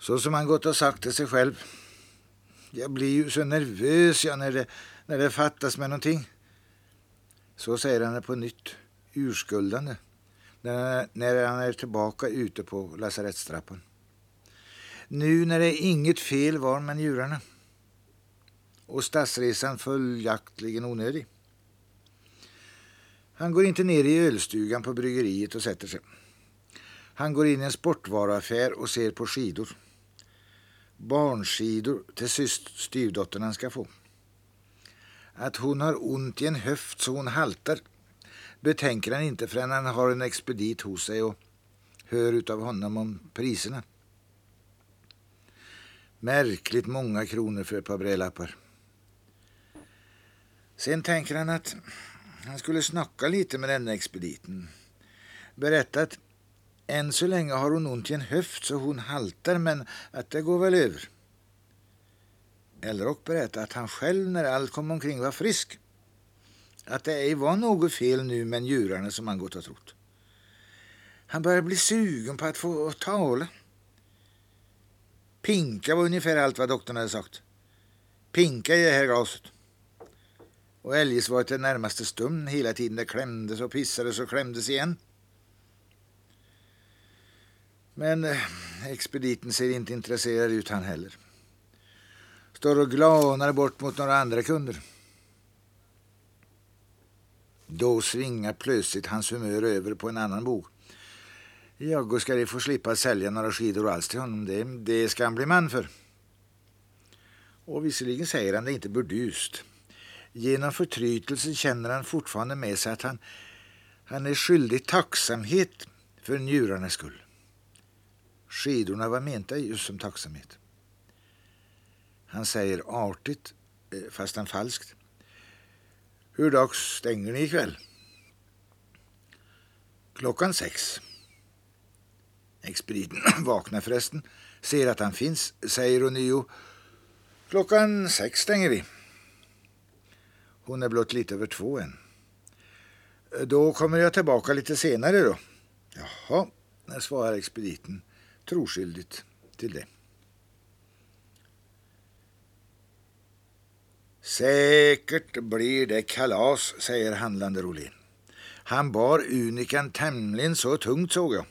Så som han gått och sagt till sig själv. Jag blir ju så nervös ja, när, det, när det fattas med någonting. Så säger han det på nytt, urskuldande, när, när han är tillbaka ute på lasarettstrappan. Nu när det inget fel var med njurarna och stadsresan följaktligen onödig. Han går inte ner i ölstugan på bryggeriet och sätter sig. Han går in i en sportvaruaffär och ser på skidor. Barnskidor till styvdottern han ska få. Att hon har ont i en höft så hon haltar betänker han inte förrän han har en expedit hos sig och hör utav honom om priserna. Märkligt många kronor för ett par brädlappar. Sen tänker han att han skulle snacka lite med denna expediten. Berätta att än så länge har hon ont i en höft så hon haltar men att det går väl över. Eller berättade berätta att han själv när allt kom omkring var frisk. Att det ej var något fel nu med njurarna som han gått och trott. Han började bli sugen på att få tala. Pinka var ungefär allt vad doktorn hade sagt. Pinka i det här glaset. Och eljest var det närmaste stum hela tiden. Det klämdes och pissades och klämdes igen. Men eh, expediten ser inte intresserad ut han heller. Står och glanar bort mot några andra kunder. Då svingar plötsligt hans humör över på en annan bok. Jag ska de få slippa sälja några skidor alls till honom. Det, det ska han bli man för. Och visserligen säger han det inte burdust. Genom förtrytelsen känner han fortfarande med sig att han, han är skyldig tacksamhet för njurarnas skull. Skidorna var menta just som tacksamhet. Han säger artigt, eh, fastän fast han falskt. Hur dags stänger ni ikväll? Klockan sex. Expediten vaknar förresten, ser att han finns, säger ånyo. Klockan sex stänger vi. Hon är blott lite över två än. Då kommer jag tillbaka lite senare då. Jaha, svarar expediten troskyldigt till det. Säkert blir det kalas, säger handlande Rolin. Han bar unikan tämligen så tungt såg jag.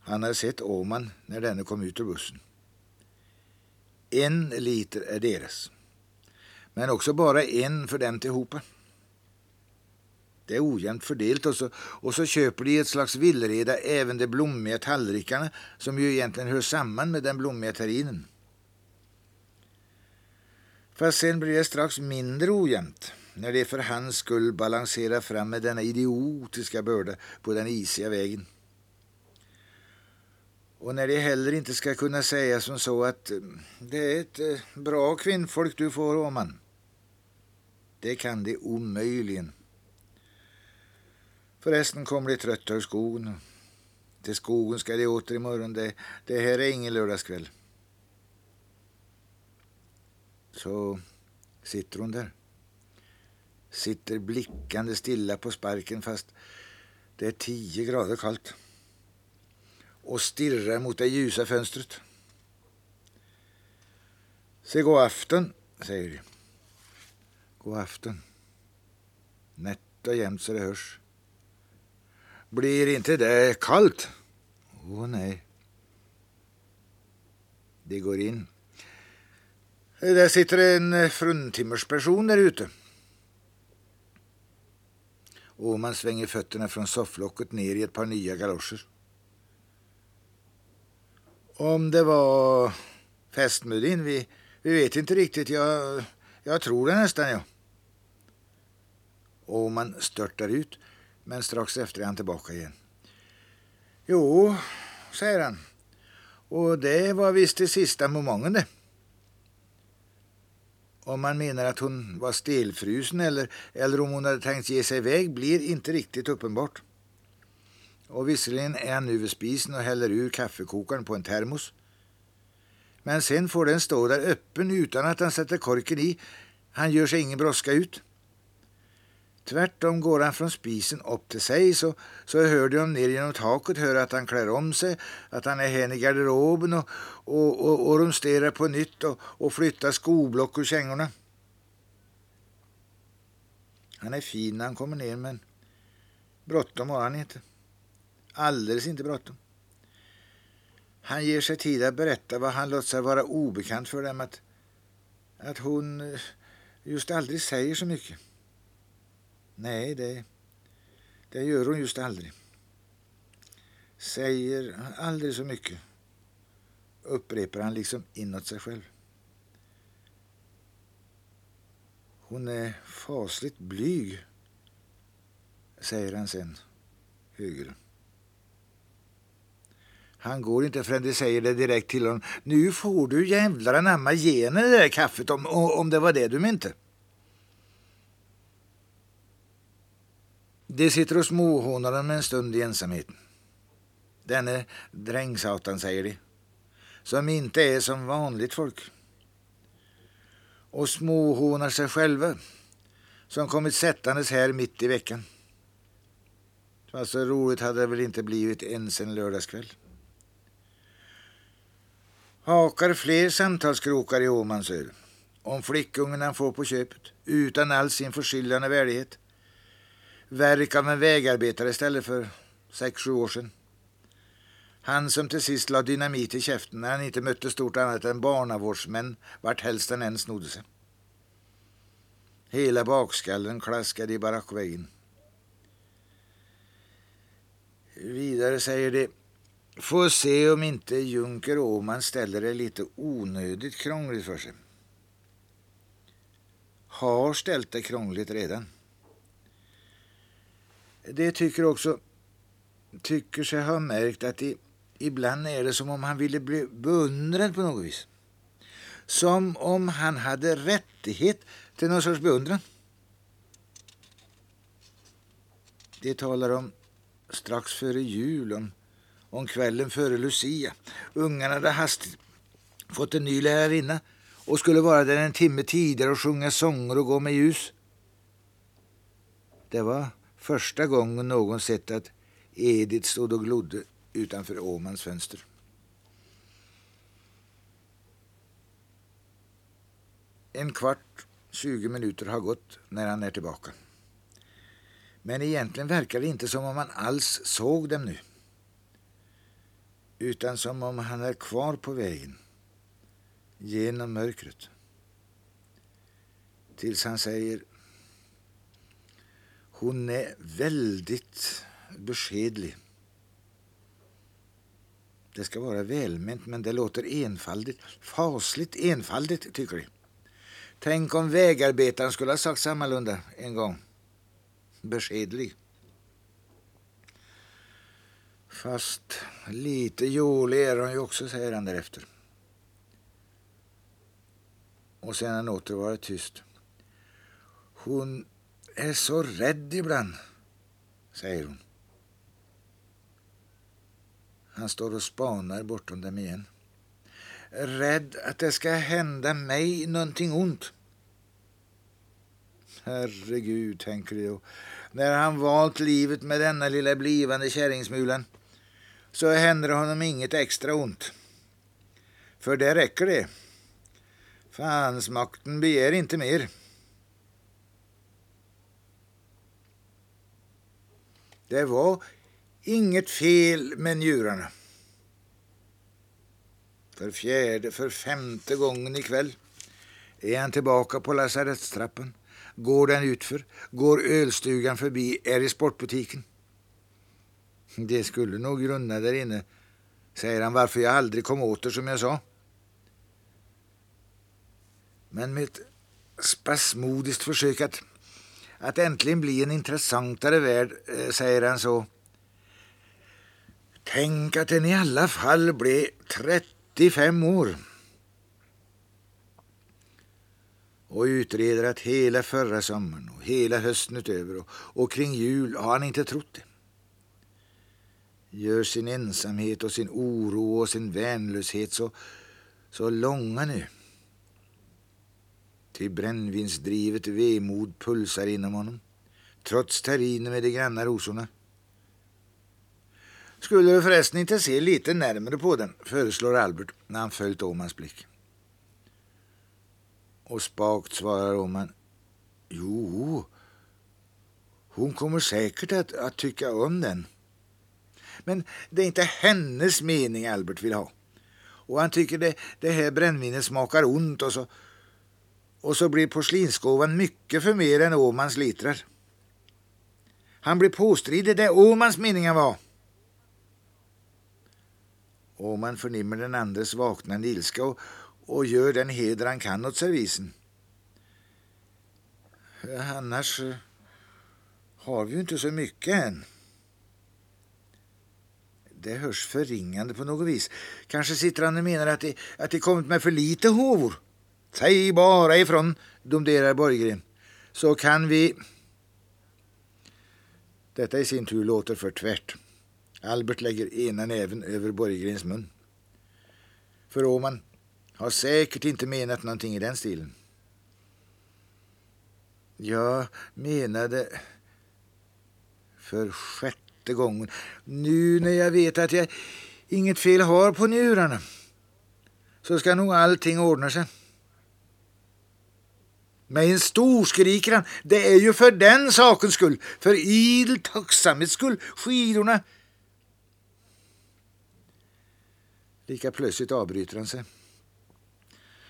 Han hade sett Åman när denne kom ut ur bussen. En liter är deras, men också bara en för dem tillhopa. Det är ojämnt fördelat och så, och så köper de ett slags villreda även de blommiga tallrikarna som ju egentligen hör samman med den blommiga terrinen. Fast sen blir det strax mindre ojämnt när det för hans skull balanserar fram med denna idiotiska börda på den isiga vägen. Och när det heller inte ska kunna säga som så att mm, det är ett eh, bra kvinnfolk du får, Åman. Det kan det omöjligen. Förresten kommer de trötta ur skogen. Till skogen ska de åter imorgon. Det, det här är ingen lördagskväll. Så sitter hon där. Sitter blickande stilla på sparken fast det är tio grader kallt. Och stirrar mot det ljusa fönstret. Se god afton, säger de. God afton. Nätt och jämnt så det hörs. Blir inte det kallt? Åh oh, nej. De går in. Där sitter en fruntimmersperson där ute. Och man svänger fötterna från sofflocket ner i ett par nya galoscher. Om det var fästmudin, vi, vi vet inte riktigt. Jag, jag tror det nästan, ja. Och man störtar ut men strax efter är han tillbaka igen. Jo, säger han. Och det var visst det sista momangen det. Om man menar att hon var stelfrusen eller, eller om hon hade tänkt ge sig iväg blir inte riktigt uppenbart. Och visserligen är han nu vid spisen och häller ur kaffekokaren på en termos. Men sen får den stå där öppen utan att han sätter korken i. Han gör sig ingen brådska ut. Tvärtom går han från spisen upp till sig så, så hör de ner genom taket, hör att han klär om sig, att han är hen i garderoben och, och, och, och rumsterar på nytt och, och flyttar skoblock ur kängorna. Han är fin när han kommer ner men bråttom har han inte. Alldeles inte bråttom. Han ger sig tid att berätta vad han låtsas vara obekant för dem att, att hon eh, just aldrig säger så mycket. Nej, det, det gör hon just aldrig. Säger aldrig så mycket, upprepar han liksom inåt sig själv. Hon är fasligt blyg, säger han sen högre. Han går inte förrän de säger det direkt till honom. Nu får du jävlar anamma ge henne det där kaffet om, om det var det du menade. De sitter och småhånar honom en stund i ensamheten. Denne drängsatan, säger de, som inte är som vanligt folk. Och småhånar sig själva, som kommit sättandes här mitt i veckan. Fast så roligt hade det väl inte blivit ens en lördagskväll. Hakar fler samtalskrokar i Åmansö om flickungen han får på köpet utan all sin förskyllande värdighet verk av en vägarbetare istället för sex, sju år sedan. Han som till sist la dynamit i käften när han inte mötte stort annat än barnavårdsmän vart helst den än snodde sig. Hela bakskallen klaskade i barackväggen. Vidare säger de Få se om inte Junker Åman ställer det lite onödigt krångligt för sig. Har ställt det krångligt redan det tycker också tycker sig ha märkt att det, ibland är det som om han ville bli beundrad på något vis. Som om han hade rättighet till någon sorts beundran. Det talar om strax före jul, om, om kvällen före Lucia. Ungarna hade hastigt fått en ny lärarinna och skulle vara där en timme tidigare och sjunga sånger och gå med ljus. Det var första gången någon sett att Edith stod och glodde utanför Åmans fönster. En kvart, 20 minuter har gått när han är tillbaka. Men egentligen verkar det inte som om han alls såg dem nu. Utan som om han är kvar på vägen. Genom mörkret. Tills han säger hon är väldigt beskedlig. Det ska vara välment, men det låter enfaldigt. Fasligt enfaldigt, tycker de. Tänk om vägarbetaren skulle ha sagt sammalunda en gång. Beskedlig. Fast lite jolig är hon ju också, säger han därefter. Och sen han åter varit tyst. Hon är så rädd ibland, säger hon. Han står och spanar bortom dem igen. Rädd att det ska hända mig någonting ont. Herregud, tänker de. När han valt livet med denna lilla blivande kärringsmulan så händer honom inget extra ont. För det räcker det. Fansmakten begär inte mer. Det var inget fel med njurarna. För fjärde, för femte gången ikväll är han tillbaka på lasarettstrappan. Går den utför, går ölstugan förbi, är i sportbutiken. Det skulle nog grunna där inne, säger han, varför jag aldrig kom åter som jag sa. Men med ett spasmodiskt försök att att äntligen bli en intressantare värld, eh, säger han så. Tänk att den i alla fall blev 35 år. Och utreder att hela förra sommaren och hela hösten utöver och, och kring jul har han inte trott det. Gör sin ensamhet och sin oro och sin vänlöshet så, så långa nu Ty brännvinsdrivet vemod pulsar inom honom. trots terriner med de granna rosorna. Skulle du förresten inte se lite närmare på den, föreslår Albert när han följt Åmans blick. Och spakt svarar Åman, jo, hon kommer säkert att, att tycka om den. Men det är inte hennes mening Albert vill ha. Och han tycker det, det här brännvinet smakar ont och så, och så blir porslinsgåvan mycket för mer än Åmans litrar. Han blir påstridig det Åmans meningen var. Åman förnimmer den andres vaknande ilska och, och gör den heder han kan åt servisen. Annars eh, har vi ju inte så mycket än. Det hörs förringande på något vis. Kanske sitter han och menar att det, att det kommit med för lite hovor. Säg bara ifrån, domderar Borggren. Så kan vi... Detta i sin tur låter för tvärt. Albert lägger ena näven över Borggrens mun. För Åman har säkert inte menat någonting i den stilen. Jag menade för sjätte gången. Nu när jag vet att jag inget fel har på njurarna så ska nog allting ordna sig. Med en stor skriker han. Det är ju för den sakens skull, för idel tacksamhets skull, skidorna. Lika plötsligt avbryter han sig.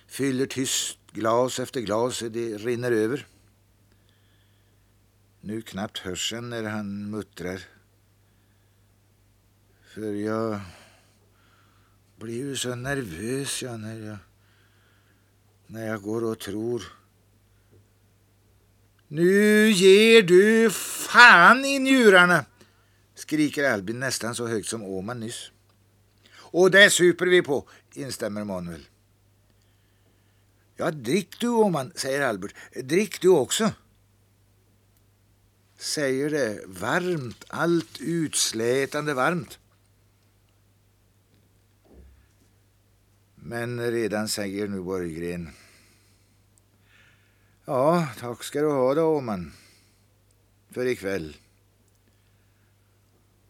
Fyller tyst glas efter glas, det rinner över. Nu knappt hörs han när han muttrar. För jag blir ju så nervös jag när, jag, när jag går och tror. Nu ger du fan i njurarna, skriker Albin nästan så högt som Åman nyss. Och det super vi på, instämmer Manuel. Ja, drick du Åman, säger Albert. Drick du också säger det varmt, allt utslätande varmt. Men redan säger nu Borggren. Ja, tack ska du ha då, Åman, för ikväll.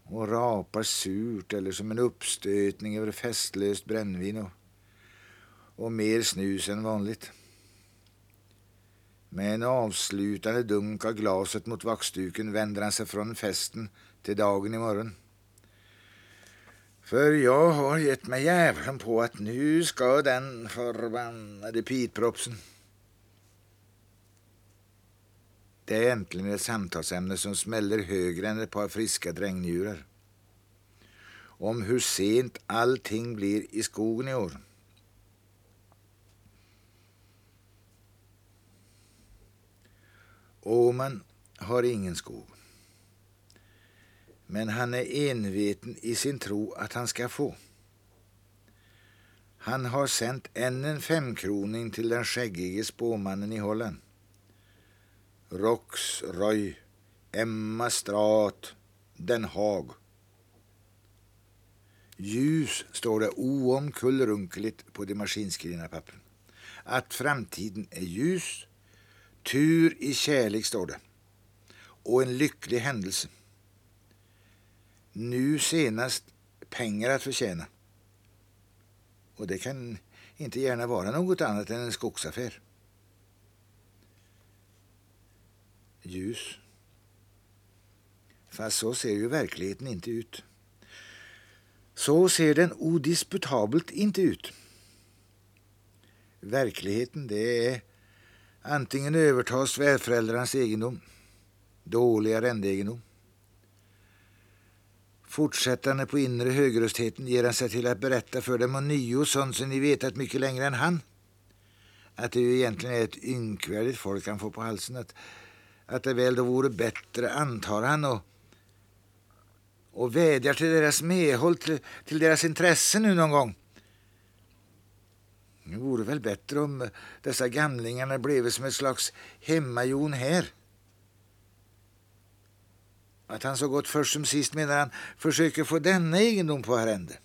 Och rapar surt eller som en uppstötning över festlöst brännvin och, och mer snus än vanligt. Med en avslutande dunk av glaset mot vaxduken vänder han sig från festen till dagen imorgon. För jag har gett mig jävlen på att nu ska den förbannade pitpropsen. Det är äntligen ett samtalsämne som smäller högre än ett par friska drängnjurar. Om hur sent allting blir i skogen i år. Åman har ingen skog. Men han är enveten i sin tro att han ska få. Han har sänt än en femkroning till den skäggige spåmannen i Holland. Rox Roy, Emma Strat, Den Haag. Ljus står det oomkullrunkeligt på de maskinskrivna pappren. Att framtiden är ljus Tur i kärlek, står det. Och en lycklig händelse. Nu senast pengar att förtjäna. Och det kan inte gärna vara något annat än en skogsaffär. Ljus. Fast så ser ju verkligheten inte ut. Så ser den odisputabelt inte ut. Verkligheten, det är Antingen övertas svärföräldrarnas egendom, dålig arrendeegendom. Fortsättande på inre högröstheten ger han sig till att berätta för dem om nio sånt som ni vetat mycket längre än han. Att det ju egentligen är ett ynkvärdigt folk han får på halsen. Att, att det väl då vore bättre, antar han, och, och vädjar till deras medhåll, till, till deras intresse nu någon gång. Det vore väl bättre om dessa gamlingarna blev som ett slags hemmajon här. Att han så gott först som sist menar han försöker få denna egendom på arrende.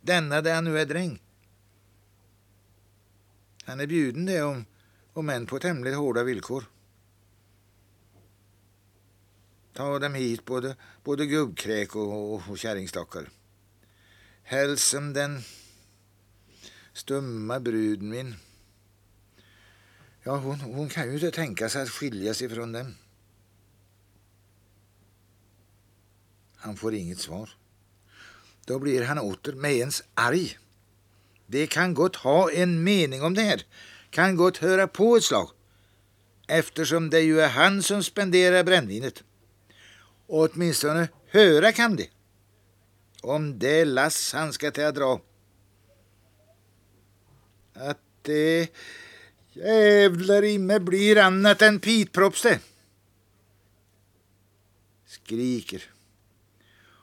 Denna där han nu är dräng. Han är bjuden det om, om än på tämligen hårda villkor. Ta dem hit, både, både gubbkräk och, och, och kärringstockar. Hälsem den stumma bruden min. Ja, hon, hon kan ju inte tänka sig att skilja sig från dem. Han får inget svar. Då blir han åter med ens arg. Det kan gott ha en mening om det här. Kan gott höra på ett slag. Eftersom det ju är han som spenderar brännvinet. Och åtminstone höra kan de Om det lass han ska till att dra. Att det jävlar i mig blir annat än pitprops det. Skriker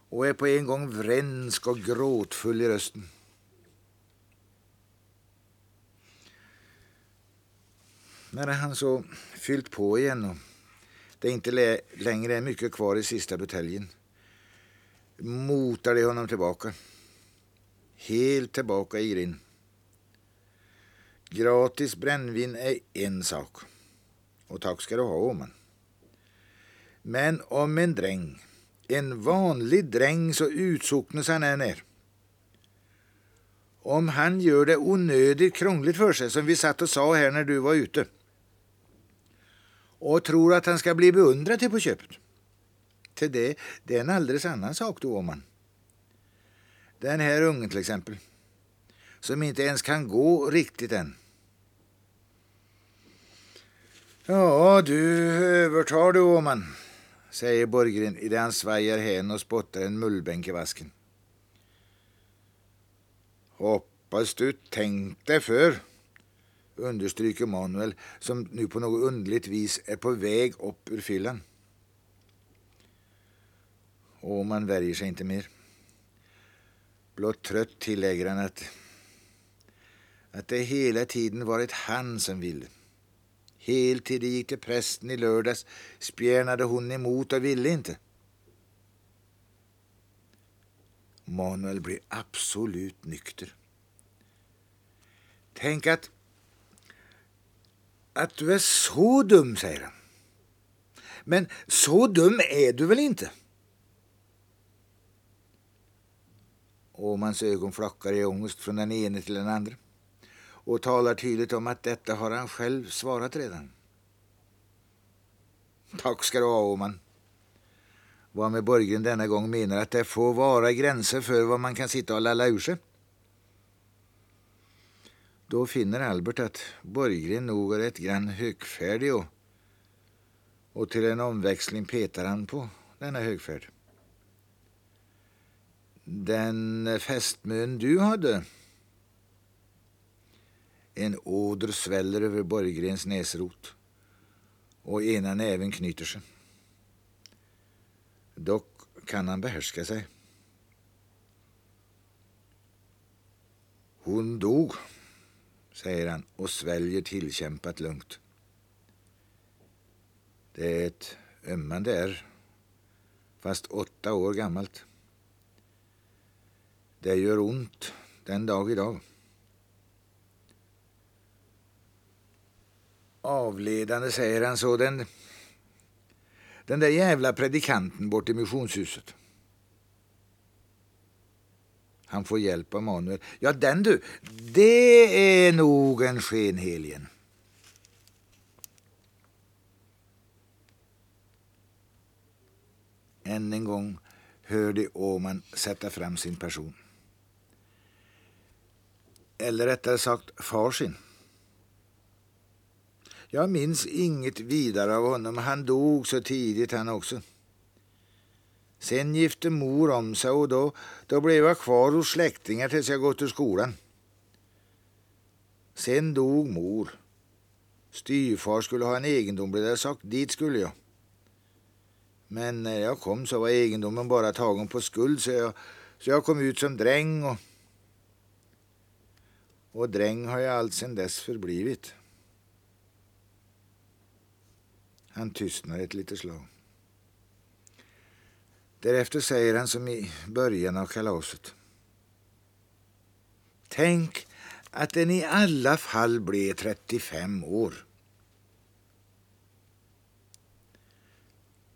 och är på en gång vrensk och gråtfull i rösten. När han så fyllt på igen och det inte längre är mycket kvar i sista buteljen motar de honom tillbaka. Helt tillbaka i grind. Gratis brännvin är en sak. Och tack ska du ha, Åman. Men om en dräng, en vanlig dräng så utsocknes han än är. Om han gör det onödigt krångligt för sig, som vi satt och sa här när du var ute, och tror att han ska bli beundrad till på köpet. Till det, det är en alldeles annan sak då, Åman. Den här ungen till exempel, som inte ens kan gå riktigt än. Ja, du övertar du, Åman, säger Borggren i det han svajar hän och spottar en mullbänk i vasken. Hoppas du tänkt dig för, understryker Manuel som nu på något underligt vis är på väg upp ur fyllan. Och man värjer sig inte mer. Blott trött tillägger han att, att det hela tiden varit han som ville. Helt till det gick till prästen i lördags spjärnade hon emot och ville inte. Manuel blir absolut nykter. Tänk att, att du är så dum, säger han. Men så dum är du väl inte? Åmans ögon flackar i ångest från den ene till den andra och talar tydligt om att detta har han själv svarat redan. Tack ska du ha, Åman. Vad med Borggren denna gång menar att det får vara gränser för vad man kan sitta och lalla ur sig. Då finner Albert att Borggren nog är ett grann högfärdig och, och till en omväxling petar han på denna högfärd. Den fästmön du hade. En åder sväller över Borggrens näsrot och ena näven knyter sig. Dock kan han behärska sig. Hon dog, säger han och sväljer tillkämpat lugnt. Det är ett ömmande är, fast åtta år gammalt. Det gör ont den dag idag. Avledande, säger han så, den, den där jävla predikanten bort i missionshuset. Han får hjälp av Manuel. Ja, den du, det är nog en skenhelgen. Än en gång hörde Åman sätta fram sin person eller rättare sagt far sin. Jag minns inget vidare av honom. Han dog så tidigt han också. Sen gifte mor om sig och då, då blev jag kvar hos släktingar tills jag gått ur skolan. Sen dog mor. Styvfar skulle ha en egendom, blev det sagt. Dit skulle jag. Men när jag kom så var egendomen bara tagen på skuld så jag, så jag kom ut som dräng och och dräng har jag allt sedan dess förblivit. Han tystnar ett litet slag. Därefter säger han som i början av kalaset. Tänk att den i alla fall blev 35 år.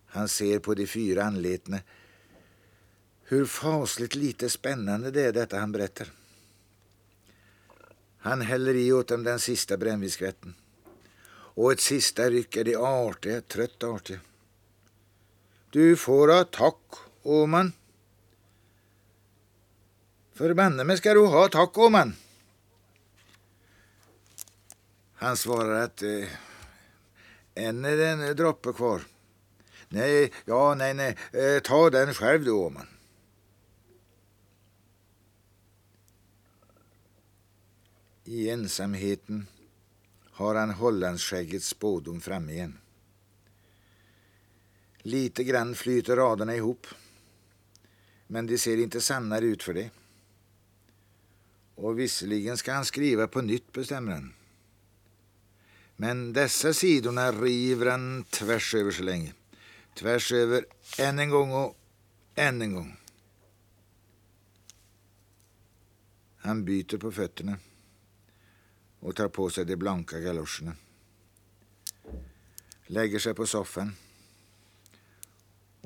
Han ser på de fyra anletena hur fasligt lite spännande det är detta han berättar. Han häller i åt dem den sista brännvinsskvätten. Och ett sista ryck är de artiga, trött artiga. Du får ha tack, Åman. Förbanne mig ska du ha tack, Åman. Han svarar att eh, än är det en droppe kvar. Nej, ja, nej, nej, eh, ta den själv du, Åman. I ensamheten har han Hollandsskäggets spådom fram igen. Lite grann flyter raderna ihop, men de ser inte sannare ut för det. Och visserligen ska han skriva på nytt, bestämmer han. Men dessa sidorna river han tvärs över så länge. Tvärs över än en gång och än en gång. Han byter på fötterna och tar på sig de blanka galoscherna. Lägger sig på soffan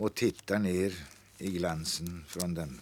och tittar ner i glansen från dem.